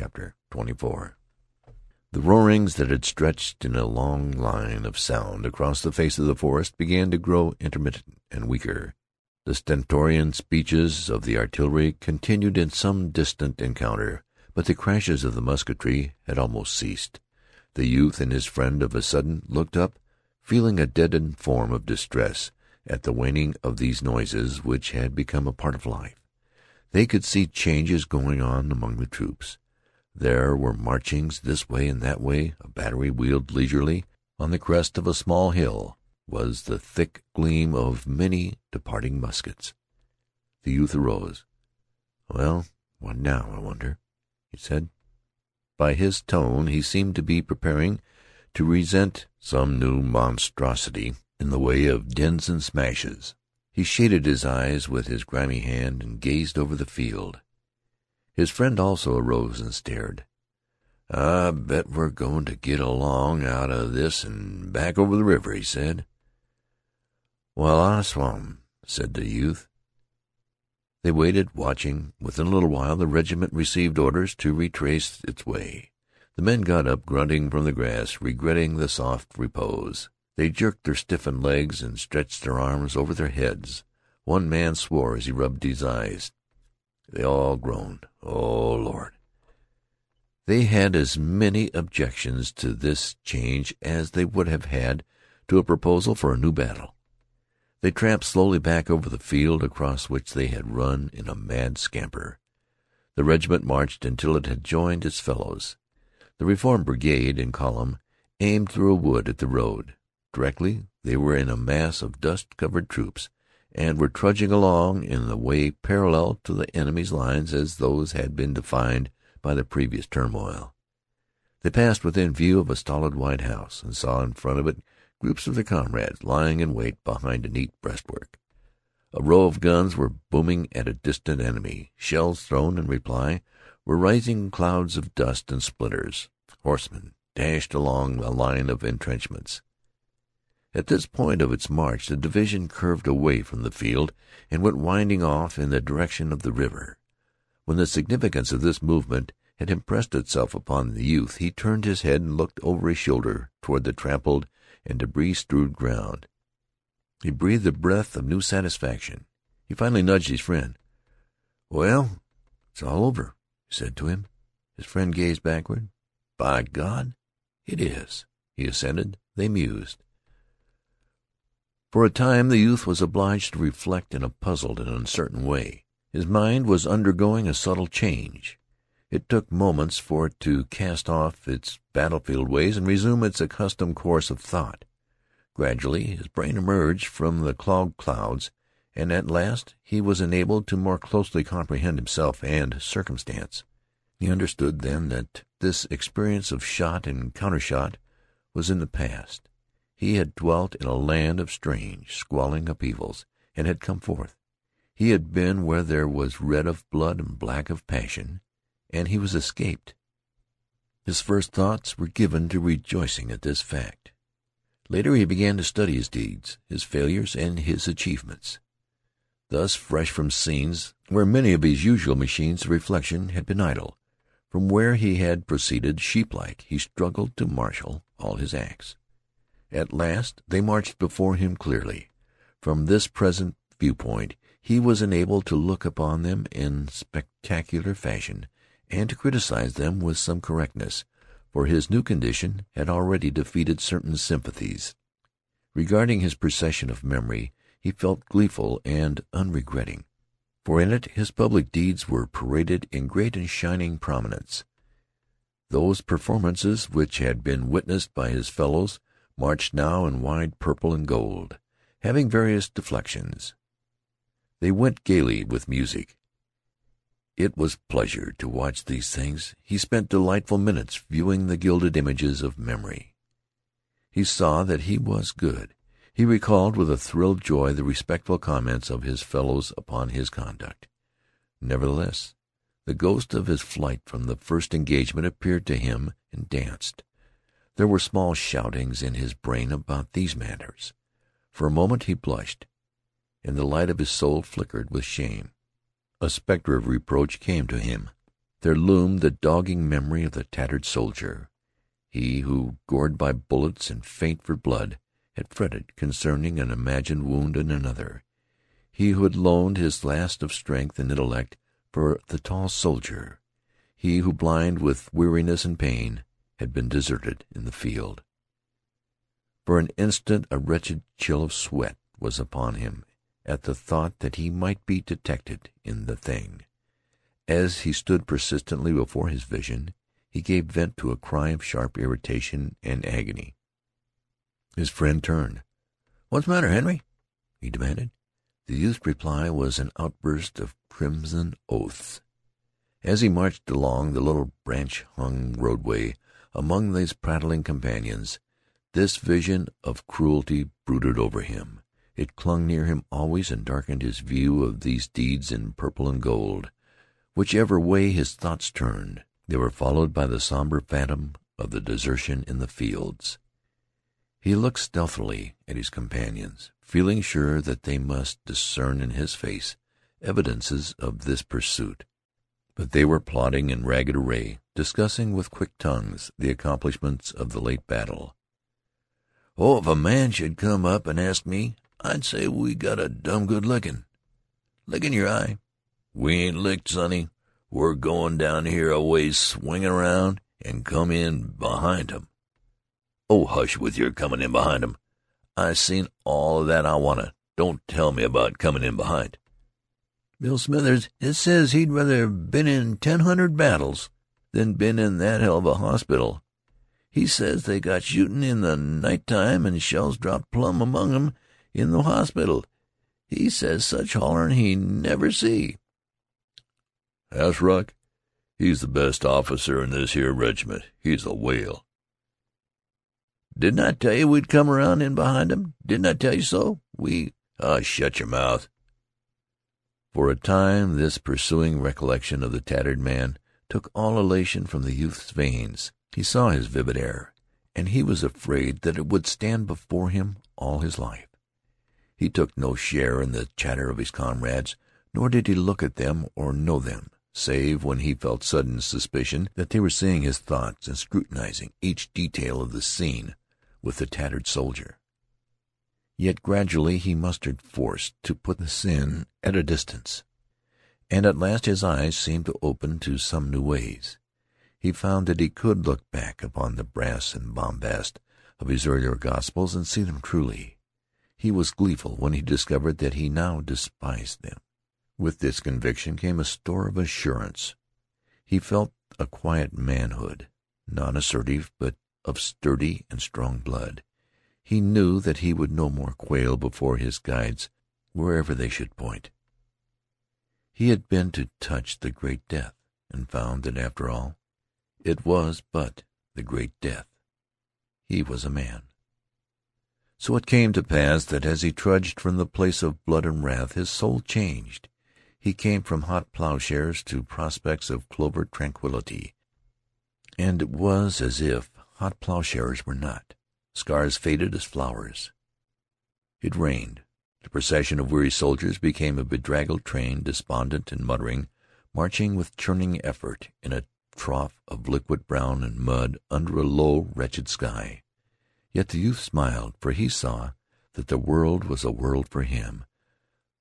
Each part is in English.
CHAPTER XXIV The roarings that had stretched in a long line of sound across the face of the forest began to grow intermittent and weaker. The stentorian speeches of the artillery continued in some distant encounter, but the crashes of the musketry had almost ceased. The youth and his friend of a sudden looked up, feeling a deadened form of distress at the waning of these noises which had become a part of life. They could see changes going on among the troops. There were marchings this way and that way. A battery wheeled leisurely. On the crest of a small hill was the thick gleam of many departing muskets. The youth arose. "Well, what now, I wonder?" he said. By his tone he seemed to be preparing to resent some new monstrosity in the way of dins and smashes. He shaded his eyes with his grimy hand and gazed over the field. His friend also arose and stared. "I bet we're goin' to get along out of this an' back over the river," he said. "Well, I swum," said the youth. They waited, watching. Within a little while the regiment received orders to retrace its way. The men got up, grunting from the grass, regretting the soft repose. They jerked their stiffened legs and stretched their arms over their heads. One man swore as he rubbed his eyes. They all groaned. "Oh, Lord!" They had as many objections to this change as they would have had to a proposal for a new battle. They tramped slowly back over the field across which they had run in a mad scamper. The regiment marched until it had joined its fellows. The reform brigade, in column, aimed through a wood at the road. Directly they were in a mass of dust-covered troops, and were trudging along in the way parallel to the enemy's lines as those had been defined by the previous turmoil. They passed within view of a stolid white house, and saw in front of it groups of their comrades lying in wait behind a neat breastwork. A row of guns were booming at a distant enemy. Shells thrown in reply were raising clouds of dust and splinters. Horsemen dashed along the line of entrenchments. At this point of its march the division curved away from the field and went winding off in the direction of the river. When the significance of this movement had impressed itself upon the youth he turned his head and looked over his shoulder toward the trampled and debris-strewed ground. He breathed a breath of new satisfaction. He finally nudged his friend. "Well, it's all over," he said to him. His friend gazed backward. "By God, it is," he assented. They mused. For a time the youth was obliged to reflect in a puzzled and uncertain way. His mind was undergoing a subtle change. It took moments for it to cast off its battlefield ways and resume its accustomed course of thought. Gradually his brain emerged from the clogged clouds, and at last he was enabled to more closely comprehend himself and circumstance. He understood then that this experience of shot and countershot was in the past. He had dwelt in a land of strange, squalling upheavals, and had come forth. He had been where there was red of blood and black of passion, and he was escaped. His first thoughts were given to rejoicing at this fact. Later he began to study his deeds, his failures, and his achievements. Thus fresh from scenes where many of his usual machines of reflection had been idle, from where he had proceeded sheep-like, he struggled to marshal all his acts. At last they marched before him clearly. From this present viewpoint he was enabled to look upon them in spectacular fashion, and to criticize them with some correctness, for his new condition had already defeated certain sympathies. Regarding his procession of memory he felt gleeful and unregretting, for in it his public deeds were paraded in great and shining prominence. Those performances which had been witnessed by his fellows marched now in wide purple and gold, having various deflections. They went gaily with music. It was pleasure to watch these things. He spent delightful minutes viewing the gilded images of memory. He saw that he was good. He recalled with a thrill of joy the respectful comments of his fellows upon his conduct. Nevertheless, the ghost of his flight from the first engagement appeared to him and danced. There were small shoutings in his brain about these matters. For a moment he blushed, and the light of his soul flickered with shame. A spectre of reproach came to him. there loomed the dogging memory of the tattered soldier, he who, gored by bullets and faint for blood, had fretted concerning an imagined wound in another, he who had loaned his last of strength and intellect for the tall soldier, he who, blind with weariness and pain, had been deserted in the field. For an instant a wretched chill of sweat was upon him at the thought that he might be detected in the thing. As he stood persistently before his vision, he gave vent to a cry of sharp irritation and agony. His friend turned. "What's the matter, Henry?" he demanded. The youth's reply was an outburst of crimson oaths. As he marched along the little branch-hung roadway among these prattling companions, this vision of cruelty brooded over him. It clung near him always and darkened his view of these deeds in purple and gold. Whichever way his thoughts turned, they were followed by the somber phantom of the desertion in the fields. He looked stealthily at his companions, feeling sure that they must discern in his face evidences of this pursuit. But they were plodding in ragged array, discussing with quick tongues the accomplishments of the late battle. "Oh, if a man should come up and ask me, I'd say we got a dum good lickin'. Lickin' your eye. We ain't licked, sonny. We're goin' down here a ways, swingin' around, and come in behind 'em." "Oh, hush with your comin' in behind 'em. I seen all of that I wanna. Don't tell me about comin' in behind." "Bill Smithers, it says he'd rather been in ten hundred battles than been in that hell of a hospital. He says they got shootin' in the night time and shells dropped plumb among 'em in the hospital. He says such hollerin' he never see." "Hasbrouck? He's the best officer in this here regiment. He's a whale." "Didn't I tell you we'd come around in behind 'em? Didn't I tell you so? We "Oh, shut your mouth." For a time this pursuing recollection of the tattered man took all elation from the youth's veins. He saw his vivid error, and he was afraid that it would stand before him all his life. He took no share in the chatter of his comrades, nor did he look at them or know them, save when he felt sudden suspicion that they were seeing his thoughts and scrutinizing each detail of the scene with the tattered soldier. Yet gradually he mustered force to put the sin at a distance, and at last his eyes seemed to open to some new ways. He found that he could look back upon the brass and bombast of his earlier gospels and see them truly. He was gleeful when he discovered that he now despised them. With this conviction came a store of assurance. He felt a quiet manhood, not assertive, but of sturdy and strong blood. He knew that he would no more quail before his guides wherever they should point. He had been to touch the great death, and found that, after all, it was but the great death. He was a man. So it came to pass that as he trudged from the place of blood and wrath his soul changed. He came from hot plowshares to prospects of clover tranquillity, and it was as if hot plowshares were not. Scars faded as flowers. It rained. The procession of weary soldiers became a bedraggled train, despondent and muttering, marching with churning effort in a trough of liquid brown and mud under a low, wretched sky. Yet the youth smiled, for he saw that the world was a world for him,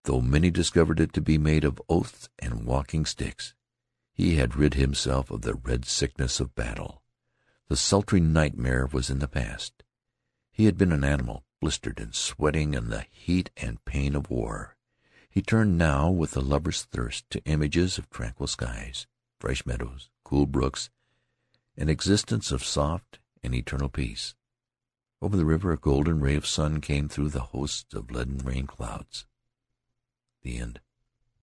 though many discovered it to be made of oaths and walking sticks. He had rid himself of the red sickness of battle. The sultry nightmare was in the past. He had been an animal, blistered and sweating in the heat and pain of war. He turned now with a lover's thirst to images of tranquil skies, fresh meadows, cool brooks, an existence of soft and eternal peace. Over the river a golden ray of sun came through the hosts of leaden rain clouds. The end.